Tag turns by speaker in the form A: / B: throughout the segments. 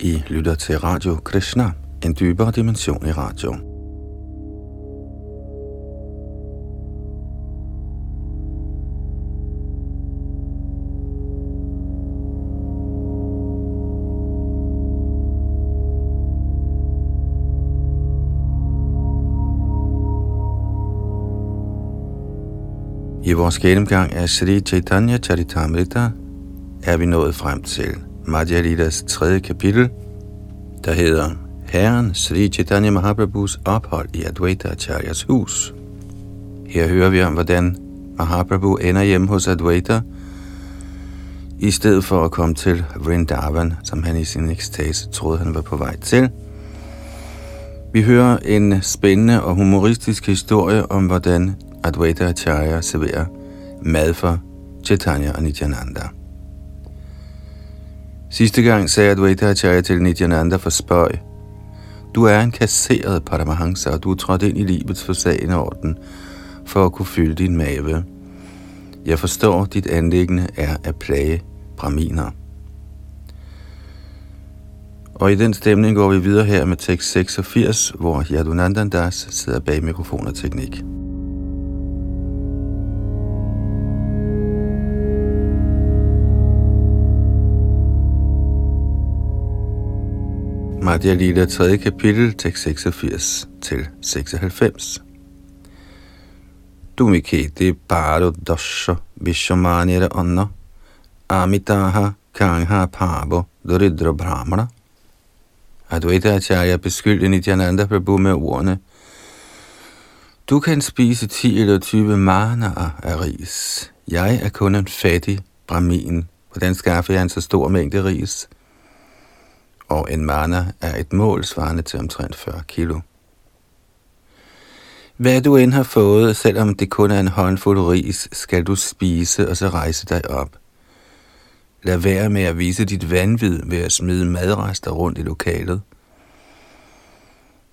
A: I lytter til Radio Krishna, en dybere dimension i radio. I vores gennemgang af Sri Chaitanya Charitamrita er vi nået frem til Madhya Lidas tredje kapitel, der hedder Herren Sri Chaitanya Mahaprabhus ophold i Advaita Acharyas hus. Her hører vi om, hvordan Mahaprabhu ender hjemme hos Advaita, i stedet for at komme til Vrindavan, som han i sin ekstase troede, han var på vej til. Vi hører en spændende og humoristisk historie om, hvordan Advaita Acharya serverer mad for Chaitanya og Nityananda. Sidste gang sagde Advaita Acharya til Nityananda for spøj. Du er en kasseret Paramahansa, og du er trådt ind i livets forsagende orden for at kunne fylde din mave. Jeg forstår, dit anlæggende er at plage braminer. Og i den stemning går vi videre her med tekst 86, hvor Yadunandandas sidder bag mikrofon og teknik. Madhya Lila 3. kapitel, tekst 86 til 96. Dumiketi paro dasha vishamanira anna amitaha kangha pabo doridra brahmana. Advaita Acharya beskyldte Nityananda Prabhu med ordene, du kan spise 10 eller 20 manaer af ris. Jeg er kun en fattig brahmin. Hvordan skaffer jeg en så stor mængde ris? Og en mana er et mål svarende til omtrent 40 kilo. Hvad du end har fået, selvom det kun er en håndfuld ris, skal du spise og så rejse dig op. Lad være med at vise dit vanvid ved at smide madrester rundt i lokalet.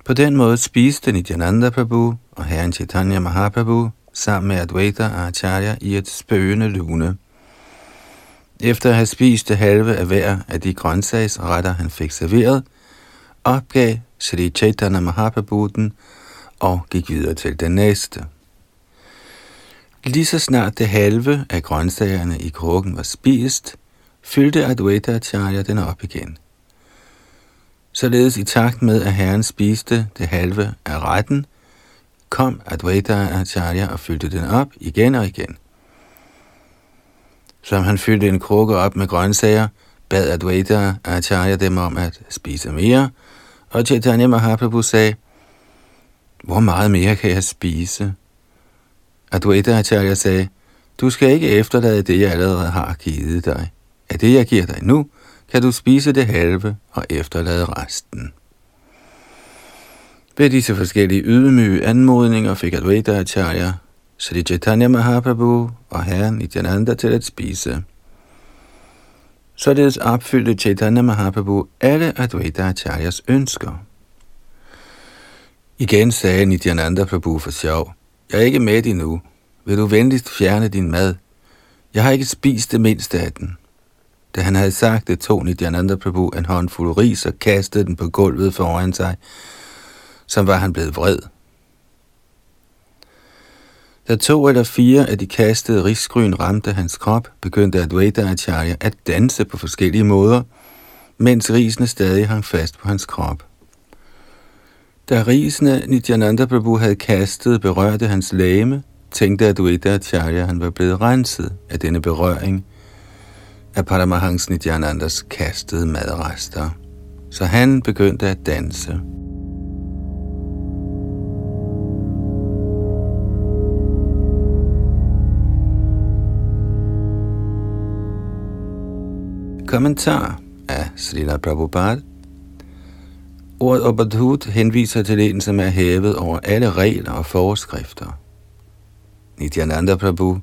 A: På den måde spiste Nityananda Prabhu og herren Chaitanya Mahaprabhu sammen med Advaita Acharya i et spøgende lune. Efter at have spist det halve af hver af de grøntsagsretter, han fik serveret, opgav Sri Chaitanya Mahaprabhu den og gik videre til den næste. Lige så snart det halve af grøntsagerne i krukken var spist, fyldte Advaita Acharya den op igen. Således i takt med, at herren spiste det halve af retten, kom Advaita Acharya og fyldte den op igen og igen. Som han fyldte en krukke op med grøntsager, bad Advaita Acharya dem om at spise mere, og Chaitanya Mahaprabhu sagde, hvor meget mere kan jeg spise? Advaita Acharya sagde, du skal ikke efterlade det, jeg allerede har givet dig. Af det, jeg giver dig nu, kan du spise det halve og efterlade resten. Ved disse forskellige ydmyge anmodninger fik Advaita Acharya Sri Chaitanya Mahaprabhu og herren Nityananda til at spise. Således opfyldte Chaitanya Mahaprabhu alle Advaita Acharyas ønsker. Igen sagde Nityananda Prabhu for sjov, jeg er ikke med endnu. Vil du venligst fjerne din mad? Jeg har ikke spist det mindste af den. Da han havde sagt det, tog Nityananda Prabhu en håndfuld ris og kastede den på gulvet foran sig, som var han blevet vred. Da to eller fire af de kastede risgryn ramte hans krop, begyndte Advaita Acharya at danse på forskellige måder, mens risene stadig hang fast på hans krop. Da risene Nityananda Prabhu havde kastet berørte hans læme, tænkte Advaita Acharya, at han var blevet renset af denne berøring af Paramahans Nityanandas kastede madrester. Så han begyndte at danse. Kommentar af Srila Prabhupada Ordet Obadhut henviser til en, som er hævet over alle regler og forskrifter. Nityananda Prabhu,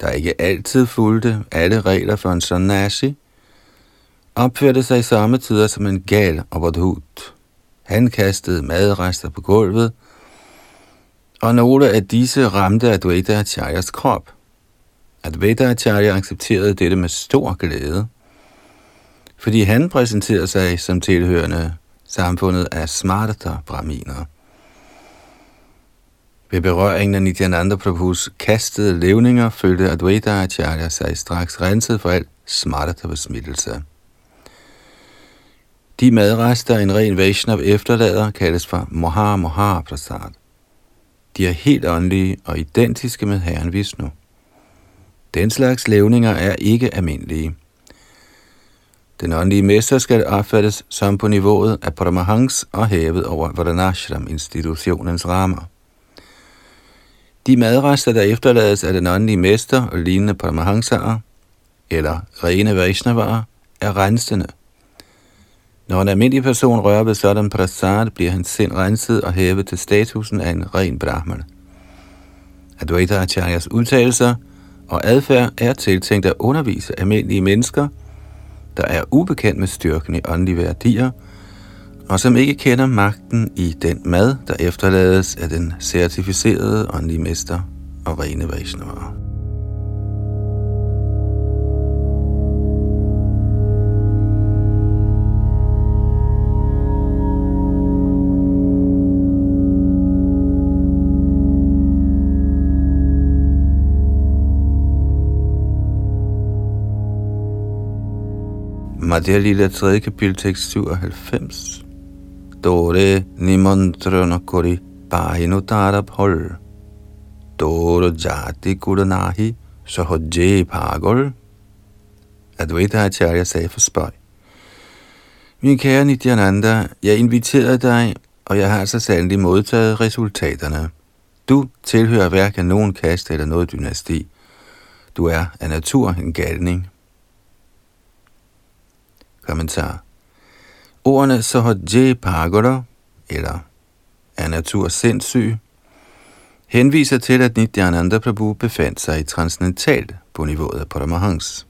A: der ikke altid fulgte alle regler for en sannasi, opførte sig i samme tider som en gal Obadhut. Han kastede madrester på gulvet, og nogle af disse ramte Advaita Acharyas krop. Advaita Acharya accepterede dette med stor glæde – fordi han præsenterer sig som tilhørende samfundet af smartere braminer. Ved berøringen af Nityananda Prabhus kastede levninger følte Advaita Acharya sig straks renset for alt smarta besmittelse. De madrester, en ren Vaishnav efterlader, kaldes for Moha Moha Prasad. De er helt åndelige og identiske med Herren Vishnu. Den slags levninger er ikke almindelige. Den åndelige mester skal opfattes som på niveauet af Paramahans og hævet over Vardanashram-institutionens rammer. De madrester, der efterlades af den åndelige mester og lignende Paramahansaer, eller rene Vaishnavaer, er rensende. Når en almindelig person rører ved sådan prasad, bliver hans sind renset og hævet til statusen af en ren brahman. Advaita Acharyas udtalelser og adfærd er tiltænkt at undervise almindelige mennesker – der er ubekendt med styrken i åndelige værdier, og som ikke kender magten i den mad, der efterlades af den certificerede åndelige mester og rene Vaishnava. Madhya Lila 3. kapitel tekst 97. Dore nimantrana kori bahinu tarab hol. Dore jati kudanahi sahajje pagol. Advaita Acharya sagde for spøj. Min kære Nityananda, jeg inviterede dig, og jeg har så sandelig modtaget resultaterne. Du tilhører hverken nogen kaste eller noget dynasti. Du er af natur en galning. Kommentar. Ordene Sahaje Pagoda, eller er natur sindssyg, henviser til, at Nityananda Prabhu befandt sig i transcendentalt på niveauet af Paramahans.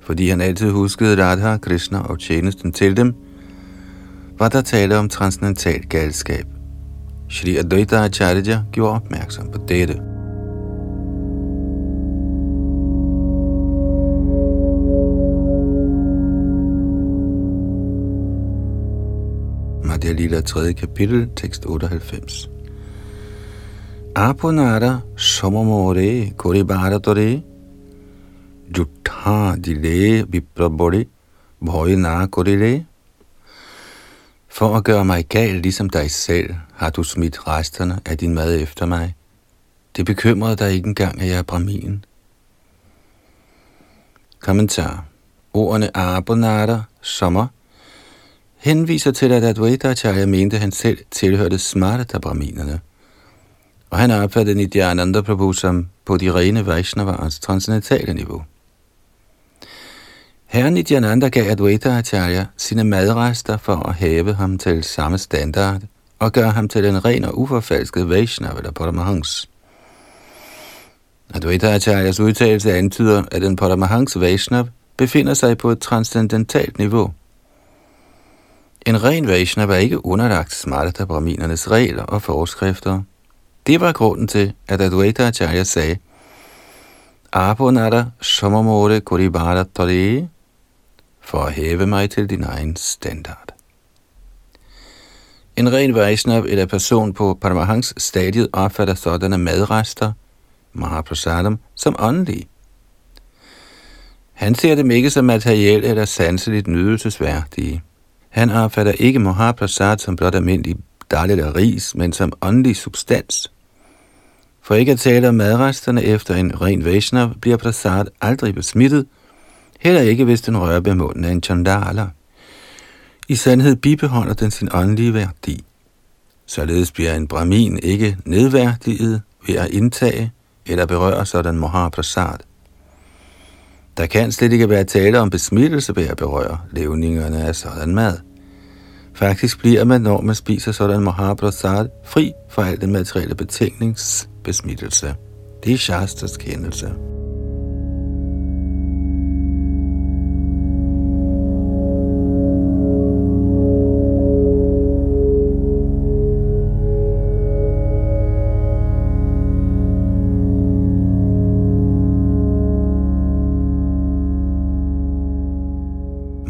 A: Fordi han altid huskede Radha, Krishna og tjenesten til dem, var der tale om transcendental galskab. Shri Advaita Acharya gjorde opmærksom på dette. Madhya Lila 3. kapitel, tekst 98. Apunara kore bharatore jutha dile viprabore bhoy na korile. For at gøre mig gal ligesom dig selv, har du smidt resterne af din mad efter mig. Det bekymrede dig ikke engang, at jeg er brahmin. Kommentar. Ordene Abonara, sommer, henviser til, at Advaita Acharya mente, at han selv tilhørte smarta brahminerne. Og han opfattede Nityananda Prabhu som på de rene Vaishnavas transcendentale niveau. Herren Nityananda gav Advaita Acharya sine madrester for at have ham til samme standard og gøre ham til en ren og uforfalsket Vaishnava eller Paramahans. Advaita Acharyas udtalelse antyder, at en Paramahans Vaishnav befinder sig på et transcendentalt niveau – en ren Vaishnava var ikke underlagt smarta brahminernes regler og forskrifter. Det var grunden til, at Advaita Acharya sagde, Abonada Samamore Kuribara Tari, for at hæve mig til din egen standard. En ren Vaishnava eller person på Paramahans stadiet opfatter sådanne madrester, Mahaprasadam, som åndelige. Han ser dem ikke som materielt eller sanseligt nydelsesværdige. Han opfatter ikke Mahaprasad som blot almindelig dejligt eller ris, men som åndelig substans. For ikke at tale om madresterne efter en ren Vaishnav, bliver prasad aldrig besmittet, heller ikke hvis den rører ved munden af en chandala. I sandhed bibeholder den sin åndelige værdi. Således bliver en brahmin ikke nedværdiget ved at indtage eller berøre sådan Mahaprasad. Der kan slet ikke være tale om besmittelse ved at berøre levningerne af sådan mad. Faktisk bliver man, når man spiser sådan Mahaprasad, fri for al den materielle betænkningsbesmittelse. Det er Shastas kendelse.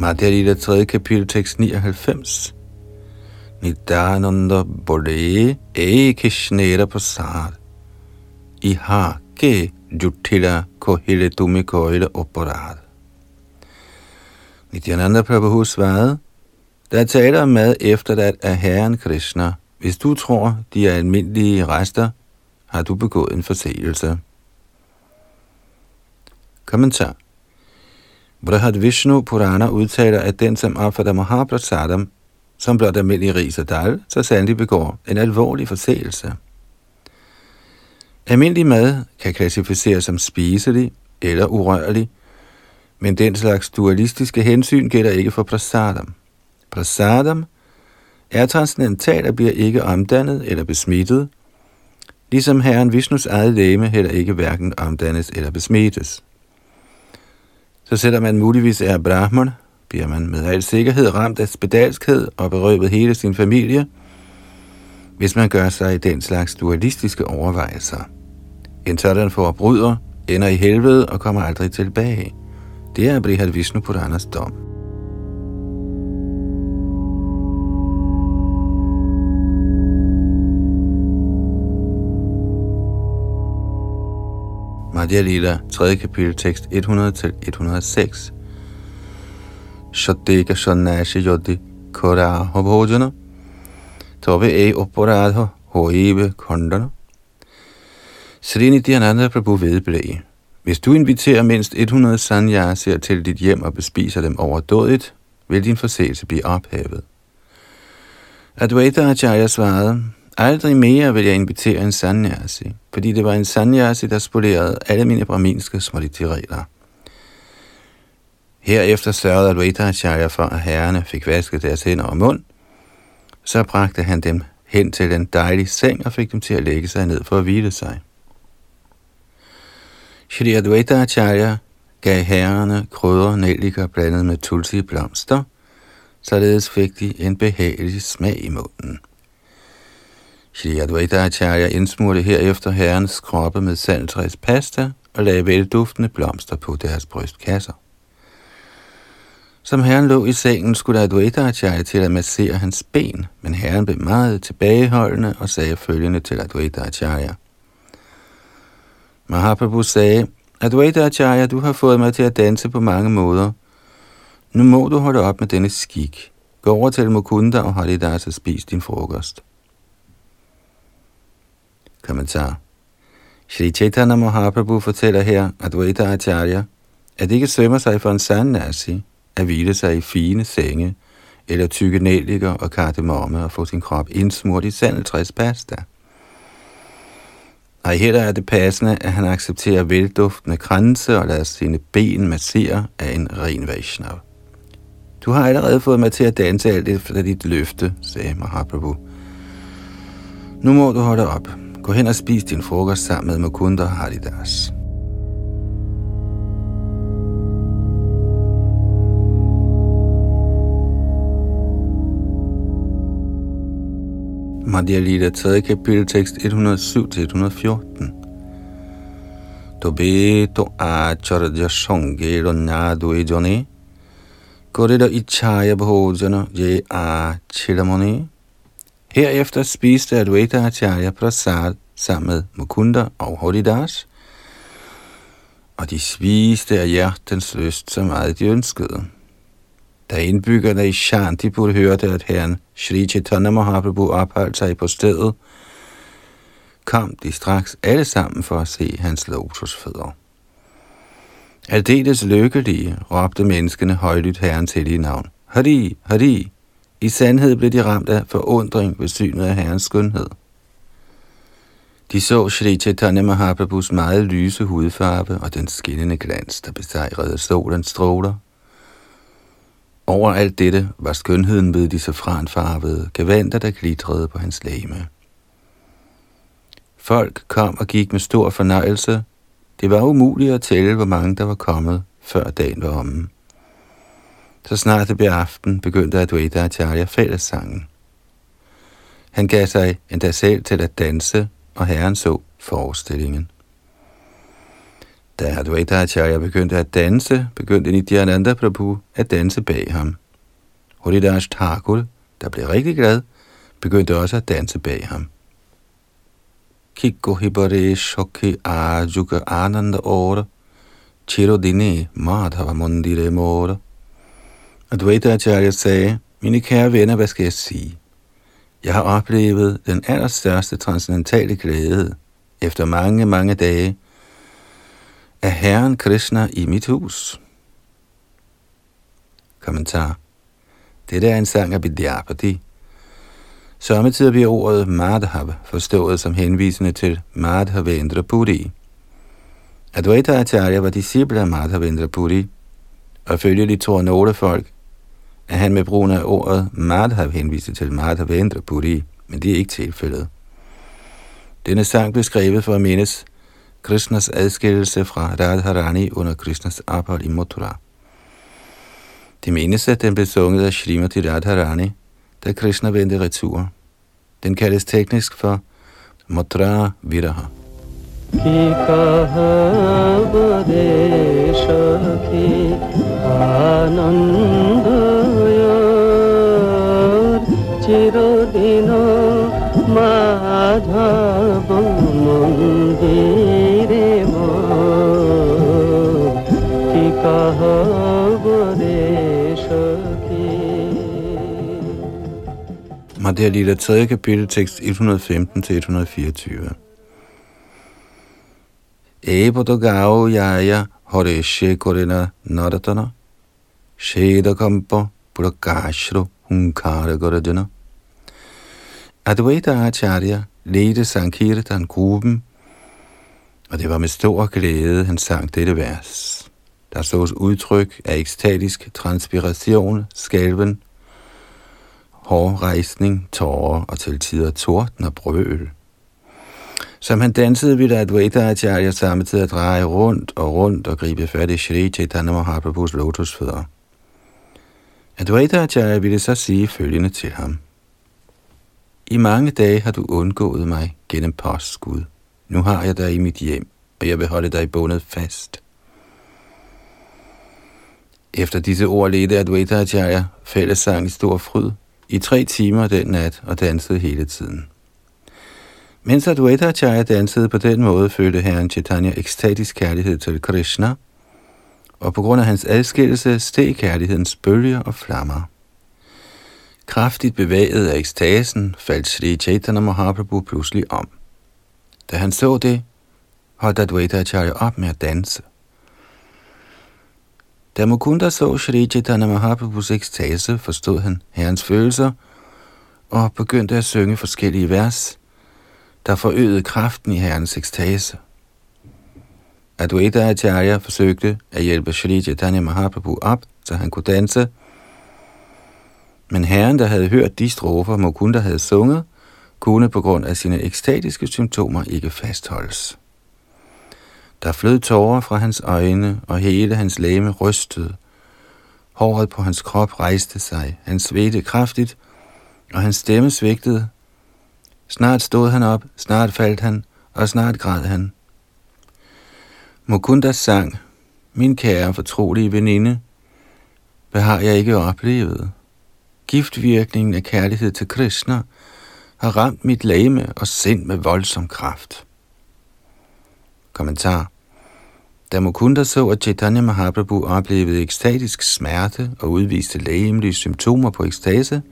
A: Madhya Lila 3. kapitel, tekst 99. Nidananda Bodhe E Kishnera Prasad Ihake Jutila Kohile Tumi Kohile Operad. Nityananda Prabhu svarede, der er tale om mad efterladt af Herren Krishna. Hvis du tror, de er almindelige rester, har du begået en forseelse. Kommentar Brahad Vishnu Purana udtaler, at den, som opfatter Mahaprasadam som blot almindelig ris og dal, så sandelig begår en alvorlig forseelse. Almindelig mad kan klassificeres som spiselig eller urørlig, men den slags dualistiske hensyn gælder ikke for prasadam. Prasadam er transcendental og bliver ikke omdannet eller besmittet, ligesom herren Vishnus eget læme heller ikke hverken omdannes eller besmittes. Så selvom man muligvis er brahman, bliver man med al sikkerhed ramt af spedalskhed og berøvet hele sin familie, hvis man gør sig i den slags dualistiske overvejelser. En sådan forbryder ender i helvede og kommer aldrig tilbage. Det er Brihad Vishnu Puranas dom. Radia Lila, 3. kapitel, tekst 100-106. Shaddeka Shannashi Yodhi Koraho Bhojana Tove E Oporadho Hoive Kondana Sri Nityananda Prabhu vedblæg. Hvis du inviterer mindst 100 sanyasier til dit hjem og bespiser dem overdådigt, vil din forseelse blive ophævet. Advaita Acharya svarede, aldrig mere vil jeg invitere en sanyasi, fordi det var en sanyasi, der spolerede alle mine brahminske smolitiregler. Herefter sørgede Advaita Acharya for, at herrerne fik vasket deres hænder og mund. Så bragte han dem hen til en dejlig seng og fik dem til at lægge sig ned for at hvile sig. Shri Advaita Acharya gav herrerne krydder nelliker blandet med tulsi blomster, således fik de en behagelig smag i munden. Shri Advaita Acharya indsmurte herefter herrens kroppe med saltræs pasta og lagde velduftende blomster på deres brystkasser. Som herren lå i sengen, skulle Advaita Acharya til at massere hans ben, men herren blev meget tilbageholdende og sagde følgende til Advaita Acharya. Mahaprabhu sagde, Advaita Acharya, du har fået mig til at danse på mange måder. Nu må du holde op med denne skik. Gå over til Mukunda og Haridas og spis din frokost. Kommentar Shri Chaitanya Mahaprabhu fortæller her, at Advaita Acharya, at ikke svømmer sig for en sannasi at hvile sig i fine senge, eller tykke nelliker og kardemomme og få sin krop indsmurt i sandeltræspasta. Og heller er det passende, at han accepterer velduftende kranse og lader sine ben massere af en ren Vaishnav. Du har allerede fået mig til at danse alt efter dit løfte, sagde Mahaprabhu. Nu må du holde op. Gå hen og spis din frokost sammen med Mukunda og Haridas. Madhya Lita 3. kapitel tekst 107-114. Tobe to acharya sange ronyadu ejone, jone, ichaya bhojana je achiramone. Herefter spiste Advaita Acharya Prasad sammen med Mukunda og Holidas, og de spiste af hjertens lyst så meget de ønskede. Da indbyggerne i Shantipur hørte, at herren Sri Chaitanya Mahaprabhu opholdt sig på stedet, kom de straks alle sammen for at se hans lotusfødder. Aldeles lykkelige råbte menneskene højlydt herrens hellige navn. Hari, Hari! I sandhed blev de ramt af forundring ved synet af herrens skønhed. De så Sri Chaitanya Mahaprabhus meget lyse hudfarve og den skinnende glans, der besejrede solens stråler over alt dette var skønheden ved de safranfarvede gevanter, der glitrede på hans læme. Folk kom og gik med stor fornøjelse. Det var umuligt at tælle, hvor mange der var kommet, før dagen var omme. Så snart det blev aften, begyndte Advaita Acharya fællessangen. Han gav sig endda selv til at danse, og herren så forestillingen. Da Advaita Acharya begyndte at danse, begyndte Nityananda Prabhu at danse bag ham. Haridas Thakur, der blev rigtig glad, begyndte også at danse bag ham. Kikko hibare shokhi ajuka ananda ora, chirodine madhava mundire mora. Advaita Acharya sagde, mine kære venner, hvad skal jeg sige? Jeg har oplevet den allerstørste transcendentale glæde efter mange, mange dage af Herren Krishna i mit hus. Kommentar. Dette er en sang af Vidyapati. Samtidig bliver ordet Madhav forstået som henvisende til Madhavendra Puri. Advaita Acharya var disciple af Madhavendra Puri, og følgelig tror nogle folk, at han med brugen af ordet Madhav henviste til Madhavendra Puri, men det er ikke tilfældet. Denne sang blev skrevet for at mindes Krishnas adskillelse fra Radharani under Krishnas ophold i Mathura. Det menes, at den blev sunget af Srimati Radharani, da Krishna vendte retur. Den kaldes teknisk for Mathura Viraha. চিরদিন মাধব মন্দিরে কি কহব রে Materialider 3. kapitel, tekst 115 til 124. Ebodo gao jaya hore shekorena naratana, shedakampa prakashro hunkara garajana, Advaita Acharya ledte Sankirtan-gruppen, og det var med stor glæde, han sang dette vers. Der sås udtryk af ekstatisk transpiration, skælven, hårrejsning, tårer og til tider torden og brøl. Som han dansede, ville Advaita Acharya samtidig at dreje rundt og rundt og gribe fat i Shri Chaitanya Mahaprabhus lotusfødder. Advaita Acharya ville så sige følgende til ham. I mange dage har du undgået mig gennem postskud. Nu har jeg dig i mit hjem, og jeg vil holde dig bundet fast. Efter disse ord ledte Advaita Acharya fællessang i stor fryd i tre timer den nat og dansede hele tiden. Mens Advaita Acharya dansede på den måde, følte herren Chaitanya ekstatisk kærlighed til Krishna, og på grund af hans adskillelse steg kærlighedens bølger og flammer. Kraftigt bevæget af ekstasen faldt Sri Chaitanya Mahaprabhu pludselig om. Da han så det, holdt Advaita Acharya op med at danse. Da Mukunda så Sri Chaitanya Mahaprabhus ekstase, forstod han herrens følelser og begyndte at synge forskellige vers, der forøgede kraften i herrens ekstase. Advaita Acharya forsøgte at hjælpe Sri Chaitanya Mahaprabhu op, så han kunne danse, men herren, der havde hørt de strofer, Mukunda havde sunget, kunne på grund af sine ekstatiske symptomer ikke fastholdes. Der flød tårer fra hans øjne, og hele hans læme rystede. Håret på hans krop rejste sig, han svedte kraftigt, og hans stemme svigtede. Snart stod han op, snart faldt han, og snart græd han. Mukunda sang, min kære fortrolige veninde, hvad har jeg ikke oplevet? Giftvirkningen af kærlighed til Krishna har ramt mit læme og sind med voldsom kraft. Kommentar da Mukunda så, at Chaitanya Mahaprabhu oplevede ekstatisk smerte og udviste lægemlige symptomer på ekstase,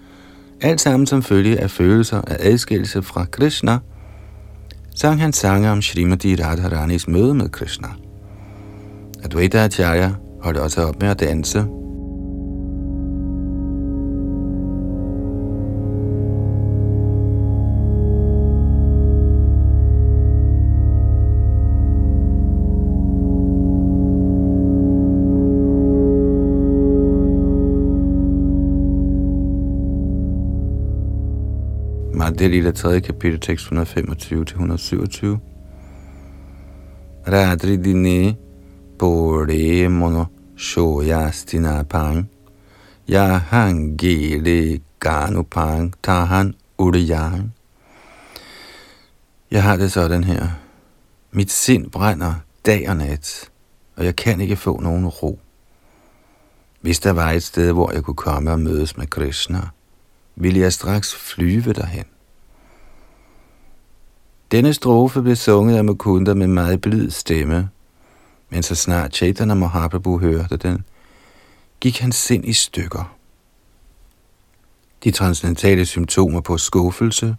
A: alt sammen som følge af følelser af adskillelse fra Krishna, sang han sange om Srimati Radharanis møde med Krishna. Advaita Acharya holdt også op med at danse, Det er det tredje kapitel, tekst 125-127. Radri dine bore mono shoyastina pang. Ya hangele ganu pang tahan udiyang. Jeg har det sådan her. Mit sind brænder dag og nat. og jeg kan ikke få nogen ro. Hvis der var et sted, hvor jeg kunne komme og mødes med Krishna, ville jeg straks flyve derhen. Denne strofe blev sunget af Mukunda med meget blid stemme, men så snart Chaitanya Mahaprabhu hørte den, gik hans sind i stykker. De transcendentale symptomer på skuffelse,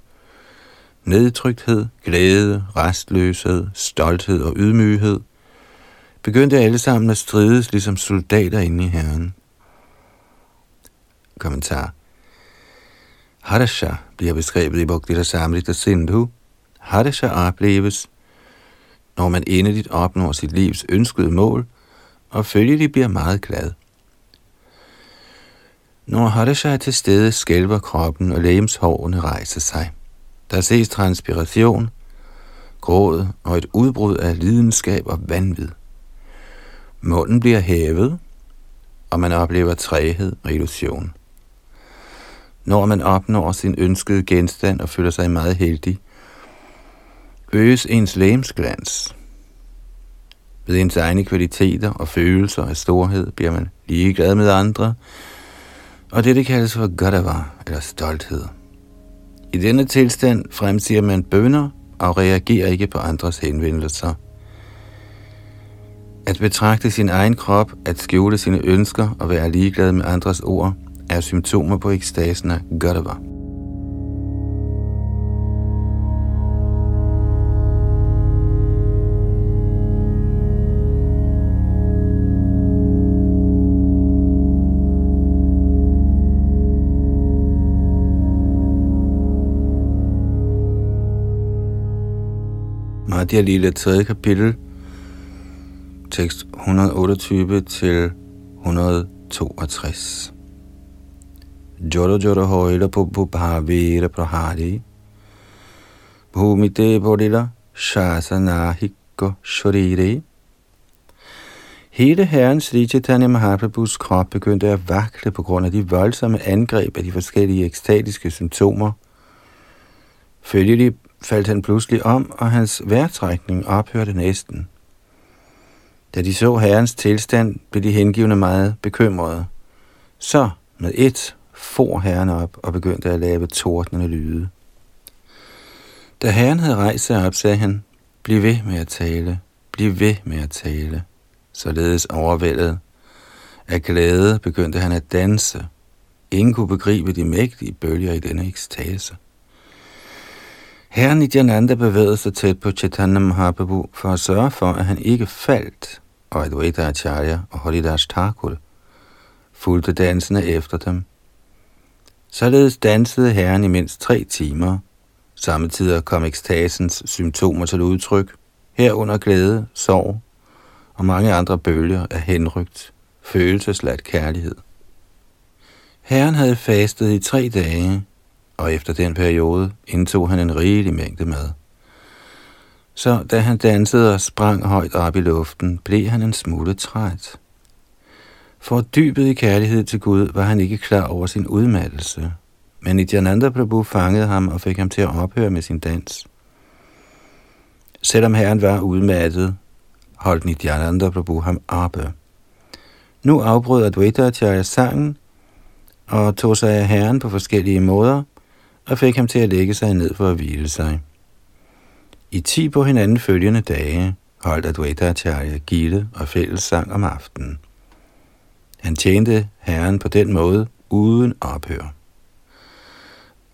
A: nedtrykthed, glæde, restløshed, stolthed og ydmyghed begyndte alle sammen at strides ligesom soldater inde i Herren. Kommentar Harasha bliver beskrevet i Bhakti Samrita Sindhu. Hadesha opleves, når man endeligt opnår sit livs ønskede mål, og følgelig bliver meget glad. Når Hadesha er til stede, skælver kroppen, og lægemshårene rejser sig. Der ses transpiration, gråd og et udbrud af lidenskab og vanvid. Munden bliver hævet, og man oplever træhed og illusion. Når man opnår sin ønskede genstand og føler sig meget heldig, øges ens lægemsglans. Ved ens egne kvaliteter og følelser af storhed bliver man ligeglad med andre, og det kaldes for gadava, eller stolthed. I denne tilstand fremsiger man bønder og reagerer ikke på andres henvendelser. At betragte sin egen krop, at skjule sine ønsker og være ligeglad med andres ord, er symptomer på ekstasen af Gadava. Radia Lille 3. kapitel, tekst 128 til 162. Joro joro hoila pupu bhavira prahari Bhumite bodila shasanahikko shorire Hele herren Sri Chaitanya Mahaprabhus krop begyndte at vakle på grund af de voldsomme angreb af de forskellige ekstatiske symptomer. Følgelig faldt han pludselig om, og hans vejrtrækning ophørte næsten. Da de så herrens tilstand, blev de hengivne meget bekymrede. Så med et for herren op og begyndte at lave tordnende lyde. Da herren havde rejst sig op, sagde han, bliv ved med at tale, bliv ved med at tale. Således overvældet af glæde begyndte han at danse. Ingen kunne begribe de mægtige bølger i denne ekstase. Herren Nityananda bevægede sig tæt på Chaitanya Mahaprabhu for at sørge for, at han ikke faldt, og Advaita Acharya og Haridas Thakur fulgte dansene efter dem. Således dansede herren i mindst tre timer. Samtidig kom ekstasens symptomer til udtryk, herunder glæde, sorg og mange andre bølger af henrygt, følelsesladt kærlighed. Herren havde fastet i tre dage, og efter den periode indtog han en rigelig mængde mad. Så da han dansede og sprang højt op i luften, blev han en smule træt. For dybet i kærlighed til Gud var han ikke klar over sin udmattelse, men Nityananda Prabhu fangede ham og fik ham til at ophøre med sin dans. Selvom herren var udmattet, holdt Nityananda Prabhu ham oppe. Nu afbrød Advaita Acharya sangen og tog sig af herren på forskellige måder og fik ham til at lægge sig ned for at hvile sig. I ti på hinanden følgende dage holdt Advaita Acharya gilde og fællessang om aftenen. Han tjente herren på den måde uden ophør.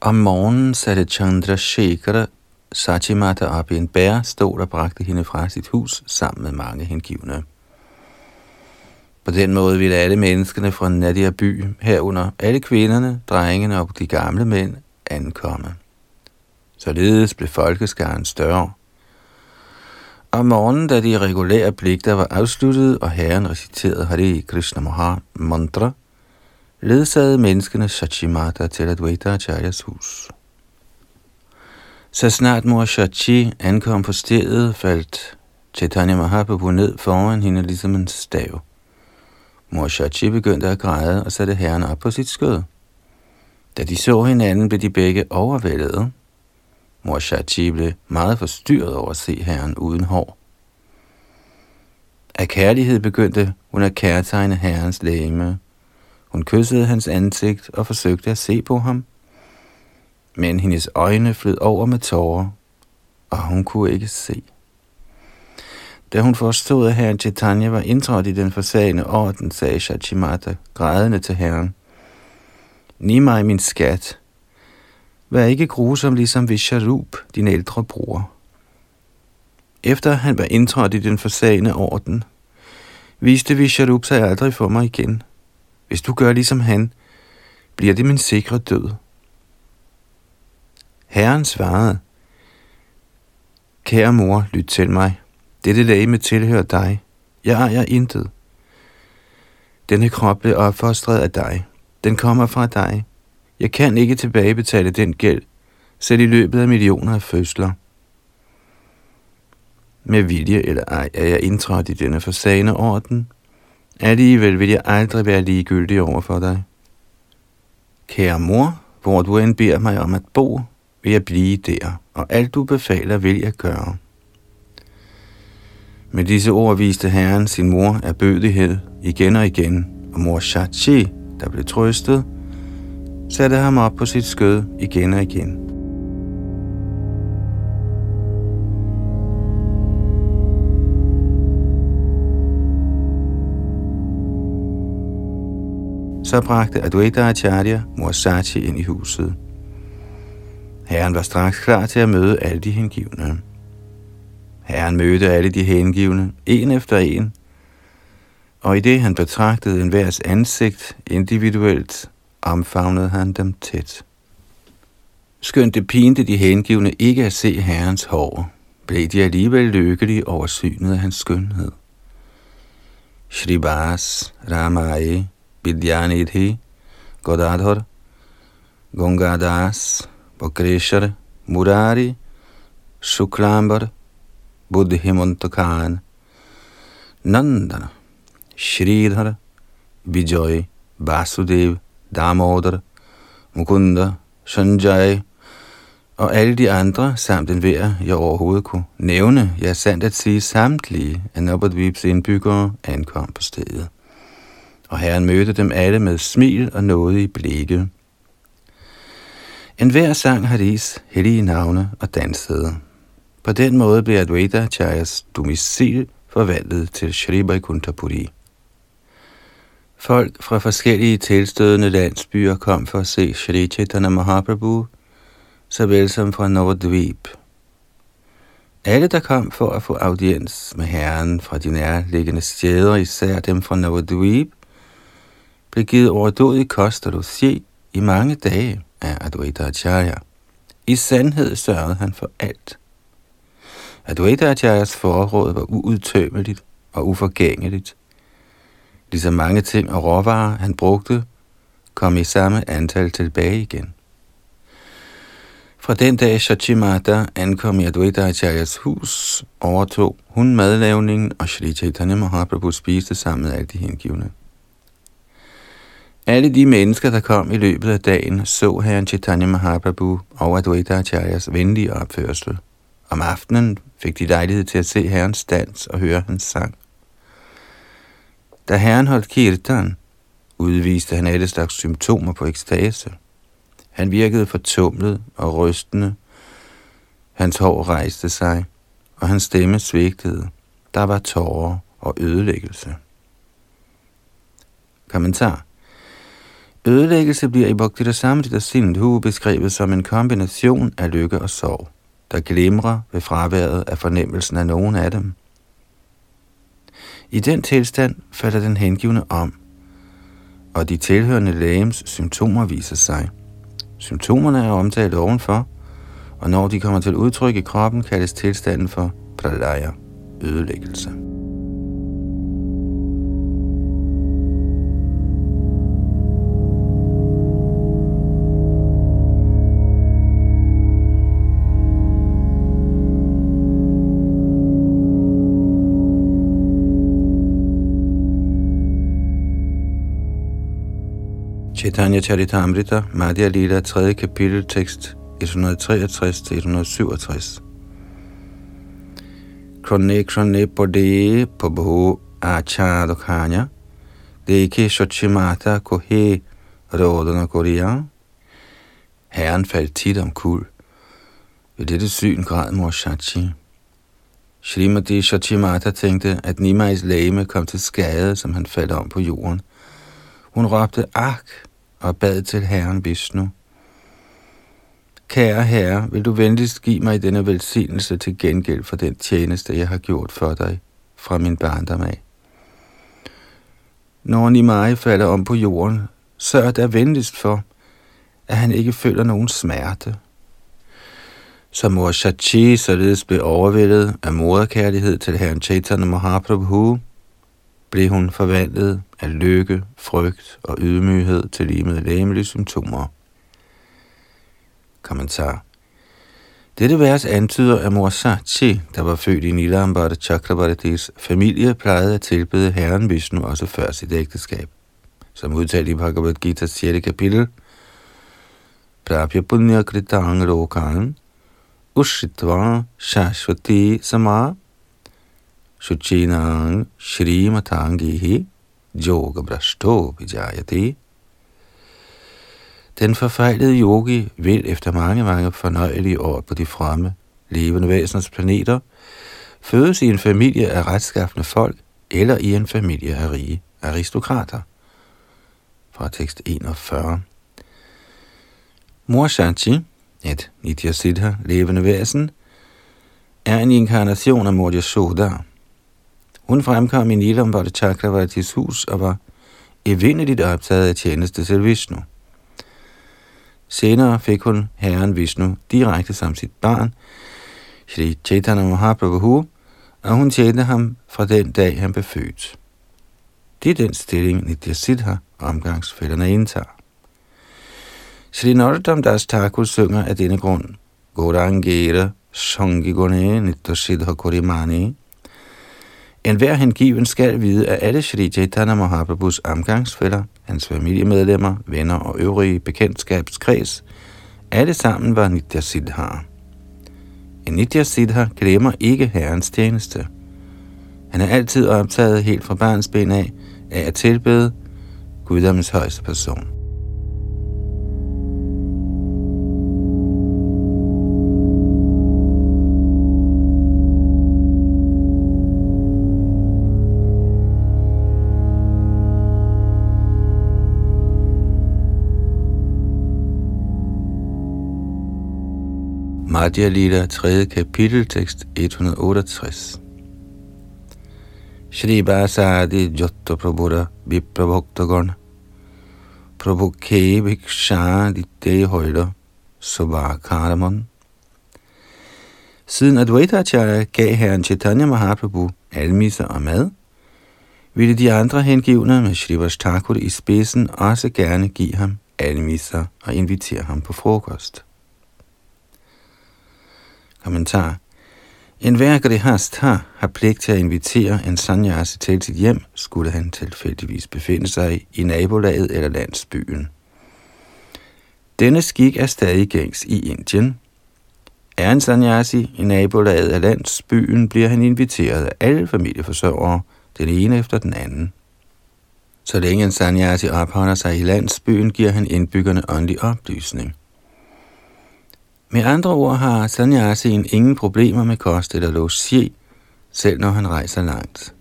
A: Om morgenen satte Chandra Shekhara Sachimata op i en bærestol og bragte hende fra sit hus sammen med mange hengivne. På den måde ville alle menneskene fra Nadia by, herunder alle kvinderne, drengene og de gamle mænd, ankomme. Således blev folkeskaren større. Om morgenen, da de regulære pligter var afsluttet, og herren reciterede Hare Krishna Maha mantra, ledsagede menneskene Shachimata til Advaita Acharyas hus. Så snart mor Shachi ankom på stedet, faldt Chaitanya Mahaprabhu ned foran hende ligesom en stav. Mor Shachi begyndte at græde og satte herren op på sit skød. Da de så hinanden, blev de begge overvældet. Mor Shachi blev meget forstyrret over at se herren uden hår. Af kærlighed begyndte hun at kærtegne herrens læme. Hun kyssede hans ansigt og forsøgte at se på ham. Men hendes øjne flød over med tårer, og hun kunne ikke se. Da hun forstod, at herren Chaitanya var indtrådt i den forsagende orden, sagde Shachimata grædende til herren. Ni mig min skat. Vær ikke grusom ligesom Visharup, din ældre bror. Efter han var indtrådt i den forsagende orden, viste Visharup sig aldrig for mig igen. Hvis du gør ligesom han, bliver det min sikre død. Herren svarede, Kære mor, lyt til mig. Dette lægeme tilhører dig. Jeg ejer intet. Denne krop blev opfostret af dig. Den kommer fra dig. Jeg kan ikke tilbagebetale den gæld, selv i løbet af millioner af fødsler. Med vilje eller ej er jeg indtrådt i denne forsagende orden. Alligevel vil jeg aldrig være ligegyldig over for dig. Kære mor, hvor du end beder mig om at bo, vil jeg blive der, og alt du befaler vil jeg gøre. Med disse ord viste herren sin mor af bødighed igen og igen, og mor Shachi, der blev trøstet, satte ham op på sit skød igen og igen. Så bragte Advaita Acharya mor Sachi ind i huset. Herren var straks klar til at møde alle de hengivne. Herren mødte alle de hengivne, en efter en, og i det han betragtede enhvers ansigt individuelt, omfavnede han dem tæt. Skønt det pinte de hengivne ikke at se herrens hår, blev de alligevel lykkelige over synet af hans skønhed. Shribas Ramai Vidyanidhi Godadhar Gongadas Bokreshar Murari Shuklambar Buddhimantakan Nandana Shridhar Vijay Vasudev Damodar Mukunda Sanjay og alle de andre, samt den hver, jeg overhovedet kunne nævne, ja sandt at sige samtlige af Nabadvibs indbyggere, ankom på stedet. Og herren mødte dem alle med smil og nåde i blikke. En hver sang Haris hellige navne og dansede. På den måde blev Advaita Charyas domicil forvandlet til Shri Vaikuntapuri. Folk fra forskellige tilstødende landsbyer kom for at se Sri Chaitanya Mahaprabhu, såvel som fra Nordvip. Alle, der kom for at få audiens med herren fra de nærliggende steder, især dem fra Navadvip, blev givet overdådig kost og logi i mange dage af Advaita Acharya. I sandhed sørgede han for alt. Advaita Acharyas forråd var uudtømmeligt og uforgængeligt. Ligesom mange ting og råvarer, han brugte, kom i samme antal tilbage igen. Fra den dag Shachimata ankom i Advaita Acharyas hus, overtog hun madlavningen, og Shri Chaitanya Mahaprabhu spiste sammen med alle de hengivne. Alle de mennesker, der kom i løbet af dagen, så herren Chaitanya Mahaprabhu og Advaita Acharyas venlige opførsel. Om aftenen fik de lejlighed til at se herrens dans og høre hans sang. Da herren holdt kirtan, udviste han alle slags symptomer på ekstase. Han virkede fortumlet og rystende. Hans hår rejste sig, og hans stemme svigtede. Der var tårer og ødelæggelse. Kommentar Ødelæggelse bliver i Bhakti Samrita Sindhu beskrevet som en kombination af lykke og sorg, der glimrer ved fraværet af fornemmelsen af nogen af dem. I den tilstand falder den hengivne om, og de tilhørende lægems symptomer viser sig. Symptomerne er omtalt ovenfor, og når de kommer til udtryk i kroppen, kaldes tilstanden for pralaya, ødelæggelse. Chaitanya Charitamrita, Madhya Lila, 3. kapitel, tekst 163-167. Krone krone pode pabho achadokanya, deke shochimata kohe rådene korea. Herren faldt tit om kul. Ved dette syn græd mor Shachi. Shrimati Shachimata tænkte, at Nimais lame kom til skade, som han faldt om på jorden. Hun råbte ak og bad til herren Vishnu. Kære herre, vil du venligst give mig denne velsignelse til gengæld for den tjeneste, jeg har gjort for dig fra min barndom af. Når Nimai falder om på jorden, sørg der venligst for, at han ikke føler nogen smerte. Så mor Shachi således blev overvældet af moderkærlighed til herren Chaitanya Mahaprabhu, blev hun forvandlet af lykke, frygt og ydmyghed til lige med læmelige symptomer. Kommentar dette vers antyder, at mor Sachi, der var født i Nilambara Chakravartis familie, plejede at tilbede herren Vishnu også før sit ægteskab. Som udtalt i Bhagavad Gita 6. kapitel, Prabhya Punya Kritang Lokan, Ushitva Shashvati Sama, शुचीनां Shrimatangihi, Yoga Vijayati, den forfejlede yogi vil efter mange, mange fornøjelige år på de fremme, levende væseners planeter, fødes i en familie af retskaffende folk eller i en familie af rige aristokrater. Fra tekst 41. Mor Shanti, et Nitya Siddha levende væsen, er en inkarnation af Mor Yashoda. Hun fremkom i Nilam Bhatta Chakravartis hus og var evindeligt optaget af tjeneste til Vishnu. Senere fik hun herren Vishnu direkte som sit barn, Shri Chaitanya Mahaprabhu, og hun tjente ham fra den dag, han blev født. Det er den stilling, Nitya Siddha omgangsfælderne indtager. Shri Narotam Das Thakur synger af denne grund, Gorangera Sangigone Nitya Siddha Kurimani, en hver hengiven skal vide, at alle Shri Chaitanya Mahaprabhus omgangsfælder, hans familiemedlemmer, venner og øvrige bekendtskabskreds, alle sammen var Nitya Siddha. En Nitya Siddha glemmer ikke herrens tjeneste. Han er altid optaget helt fra barns ben af, af at tilbede guddommens højeste person. Madhya Lila, 3. kapitel, tekst 168. Shri Basadi Jotto Prabhuda Viprabhoktagon Prabhu Ke Bhiksha Ditte Højder Subhakaramon Siden Advaita Acharya gav herren Chaitanya Mahaprabhu almisser og mad, ville de andre hengivne med Shri Thakur i spidsen også gerne give ham almisser og invitere ham på frokost. Kommentar. En hver grihast har, har pligt til at invitere en sanyasi til sit hjem, skulle han tilfældigvis befinde sig i nabolaget eller landsbyen. Denne skik er stadig gængs i Indien. Er en sanyasi i nabolaget af landsbyen, bliver han inviteret af alle familieforsørgere, den ene efter den anden. Så længe en sanyasi opholder sig i landsbyen, giver han indbyggerne åndelig oplysning. Med andre ord har sanyasien ingen problemer med kost eller logi, selv når han rejser langt.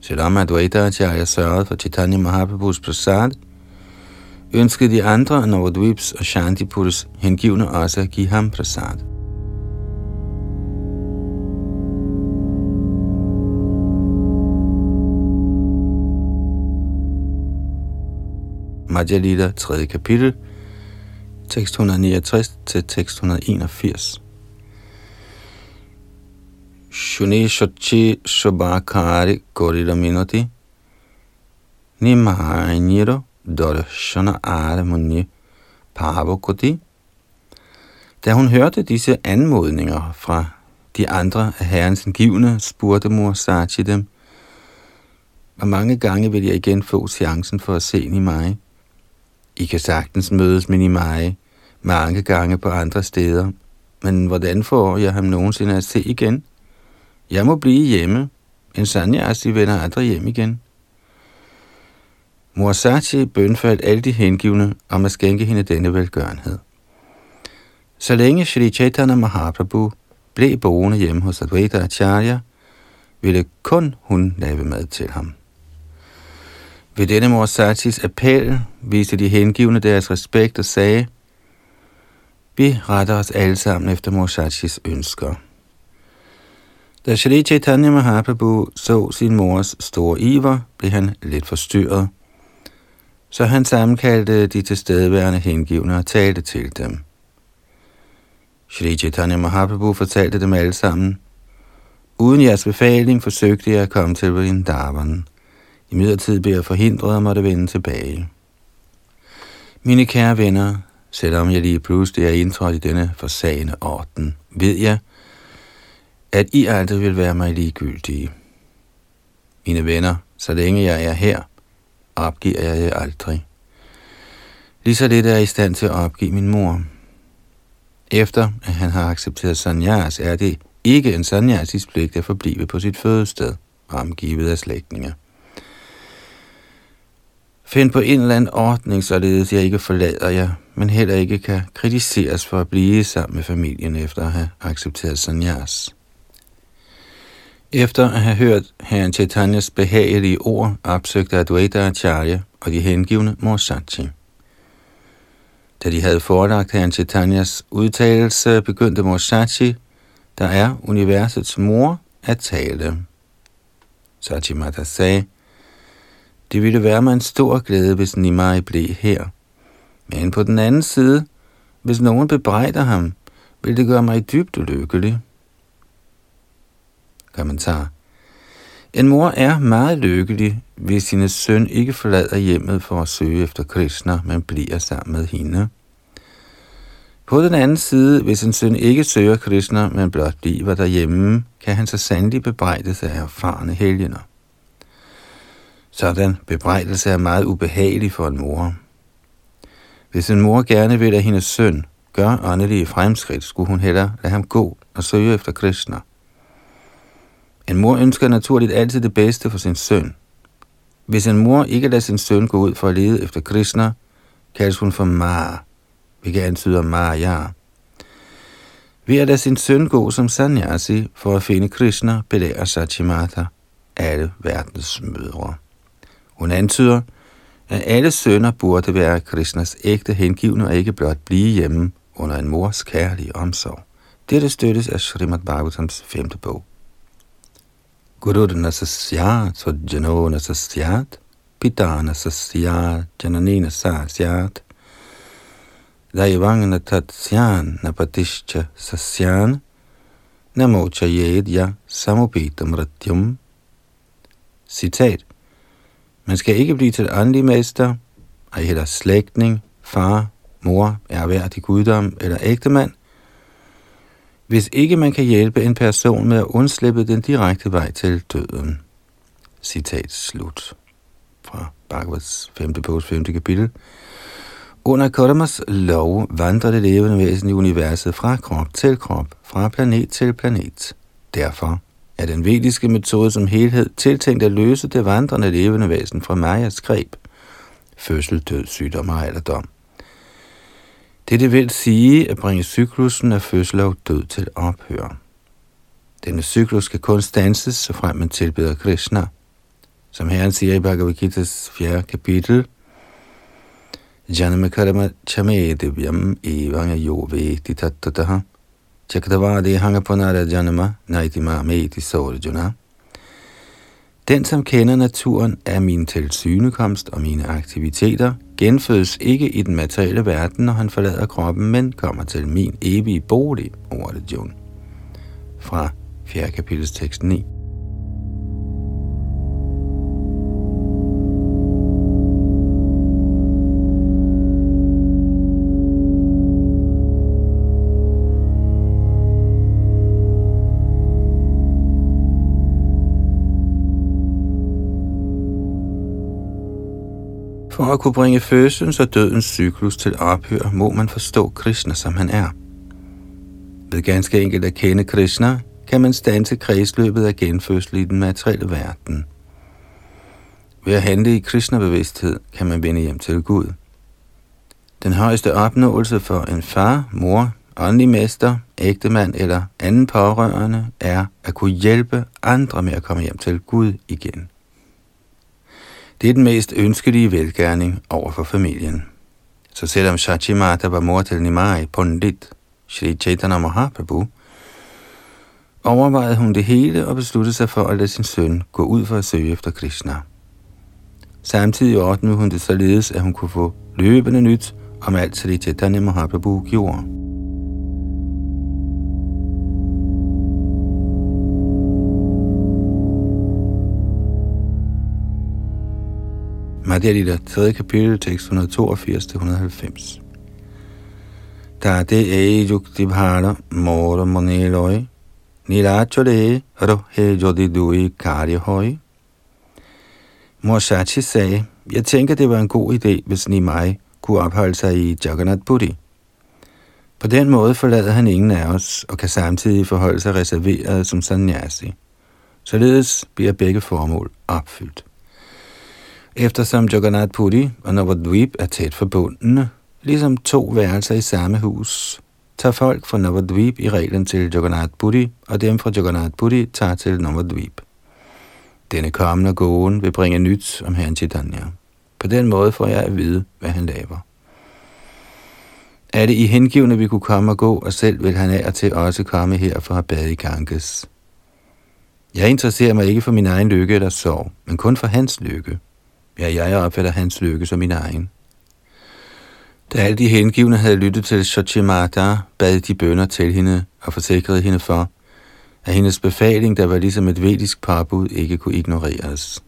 A: Selvom Advaita Acharya sørgede for Chaitanya Mahaprabhus prasad, ønskede de andre Navadvips og Shantipurs hengivne også at give ham prasad. Madhya 3. kapitel, tekst 169 til tekst 181. Shuni Shochi Shobakari Gorira Minoti Nimahanyiro Dorshana Aramunye Pavokoti Da hun hørte disse anmodninger fra de andre af herrens givne, spurgte mor Sachi dem, hvor mange gange vil jeg igen få chancen for at se Nimai? I kan sagtens mødes med Nimai, mange gange på andre steder. Men hvordan får jeg ham nogensinde at se igen? Jeg må blive hjemme. En sanyasi vender aldrig hjem igen. Mor bønfaldt alle de hengivne om at skænke hende denne velgørenhed. Så længe Shri Chaitanya Mahaprabhu blev boende hjemme hos Advaita Acharya, ville kun hun lave mad til ham. Ved denne mor appel viste de hengivne deres respekt og sagde, vi retter os alle sammen efter Morsachis ønsker. Da Shri Chaitanya Mahaprabhu så sin mors store iver, blev han lidt forstyrret. Så han sammenkaldte de tilstedeværende hengivne og talte til dem. Shri Chaitanya Mahaprabhu fortalte dem alle sammen, Uden jeres befaling forsøgte jeg at komme til Vrindavan. I midlertid blev jeg forhindret og måtte vende tilbage. Mine kære venner, selvom jeg lige pludselig er indtrådt i denne forsagende orden, ved jeg, at I aldrig vil være mig ligegyldige. Mine venner, så længe jeg er her, opgiver jeg jer aldrig. Lige så lidt er jeg i stand til at opgive min mor. Efter at han har accepteret sanyas, er det ikke en sanyasis pligt at forblive på sit fødested, omgivet af slægtninge. Find på en eller anden ordning, således jeg ikke forlader jer, men heller ikke kan kritiseres for at blive sammen med familien efter at have accepteret sanyas. Efter at have hørt herren Chaitanyas behagelige ord, opsøgte Advaita Acharya og de hengivne Morsachi. Da de havde forelagt herren Chaitanyas udtalelse, begyndte Morsachi, der er universets mor, at tale. Sachi Mata sagde, det ville være mig en stor glæde, hvis Nimai blev her. Men på den anden side, hvis nogen bebrejder ham, vil det gøre mig dybt ulykkelig. Kommentar. En mor er meget lykkelig, hvis hendes søn ikke forlader hjemmet for at søge efter Krishna, men bliver sammen med hende. På den anden side, hvis en søn ikke søger Krishna, men blot bliver derhjemme, kan han så sandelig bebrejdes af erfarne helgener. Sådan bebrejdelse er meget ubehagelig for en mor. Hvis en mor gerne vil, at hendes søn gør åndelige fremskridt, skulle hun hellere lade ham gå og søge efter Krishna. En mor ønsker naturligt altid det bedste for sin søn. Hvis en mor ikke lader sin søn gå ud for at lede efter Krishna, kaldes hun for Mara, hvilket antyder Maya. Ved at lade sin søn gå som sanyasi for at finde Krishna, belærer Satchimata alle verdens mødre. Hun antyder, at alle sønner burde være Krishnas ægte hengivne og ikke blot blive hjemme under en mors kærlige omsorg. Dette støttes af Srimad Bhagavatams femte bog. Guru nasasyat sojjano nasasyat, pita nasasyat, janani nasasyat, daivang tatsyan napatischa sasyan, namocha yedya samupita mrityum. Citat. Man skal ikke blive til åndelig mester, ej heller slægtning, far, mor, erhverdig guddom eller ægtemand, hvis ikke man kan hjælpe en person med at undslippe den direkte vej til døden. Citat slut. Fra Bhagavats 5. bog 5. kapitel. Under Kodamas lov vandrer det levende væsen i universet fra krop til krop, fra planet til planet. Derfor er den vediske metode som helhed tiltænkt at løse det vandrende levende væsen fra Majas greb, fødsel, død, sygdom og alderdom. Dette vil sige at bringe cyklusen af fødsel og død til ophør. Denne cyklus skal kun stanses, så frem man tilbeder Krishna. Som Herren siger i Bhagavad Gita's 4. kapitel, Janamakarama chame devyam evanga yo vekti tattataha janama naitima meti sorjuna. Den, som kender naturen af min tilsynekomst og mine aktiviteter, genfødes ikke i den materielle verden, når han forlader kroppen, men kommer til min evige bolig, ordet Jun. Fra 4. kapitels tekst 9. For at kunne bringe fødselens og dødens cyklus til ophør, må man forstå Krishna, som han er. Ved ganske enkelt at kende Krishna, kan man stanse kredsløbet af genfødsel i den materielle verden. Ved at handle i Krishna-bevidsthed kan man vende hjem til Gud. Den højeste opnåelse for en far, mor, åndelig mester, ægtemand eller anden pårørende er at kunne hjælpe andre med at komme hjem til Gud igen. Det er den mest ønskelige velgærning over for familien. Så selvom Shachimata var mor til Nimai Pundit, Shri Chaitanya Mahaprabhu, overvejede hun det hele og besluttede sig for at lade sin søn gå ud for at søge efter Krishna. Samtidig ordnede hun det således, at hun kunne få løbende nyt om alt Sri Chaitanya Mahaprabhu gjorde. Madhya 3. kapitel, tekst 182-190. Da det er yukti bhara mora moneloi, nilachore rohe jodi dui kari hoi. Mor Shachi sagde, jeg tænker, det var en god idé, hvis Nimai kunne opholde sig i Jagannath Puri. På den måde forlader han ingen af os, og kan samtidig forholde sig reserveret som sannyasi. Således bliver begge formål opfyldt. Eftersom Jagannath Puri og Navadvip er tæt forbundne, ligesom to værelser i samme hus, tager folk fra Navadvip i reglen til Jagannath Puri, og dem fra Jagannath Puri tager til Navadvip. Denne kommende gåen vil bringe nyt om herren Chaitanya. På den måde får jeg at vide, hvad han laver. Er det i hengivende, vi kunne komme og gå, og selv vil han af og til også komme her for at bade i Ganges. Jeg interesserer mig ikke for min egen lykke eller sorg, men kun for hans lykke. Ja, jeg opfatter hans lykke som min egen. Da alle de hengivne havde lyttet til Shachimata, bad de bønder til hende og forsikrede hende for, at hendes befaling, der var ligesom et vedisk parbud, ikke kunne ignoreres.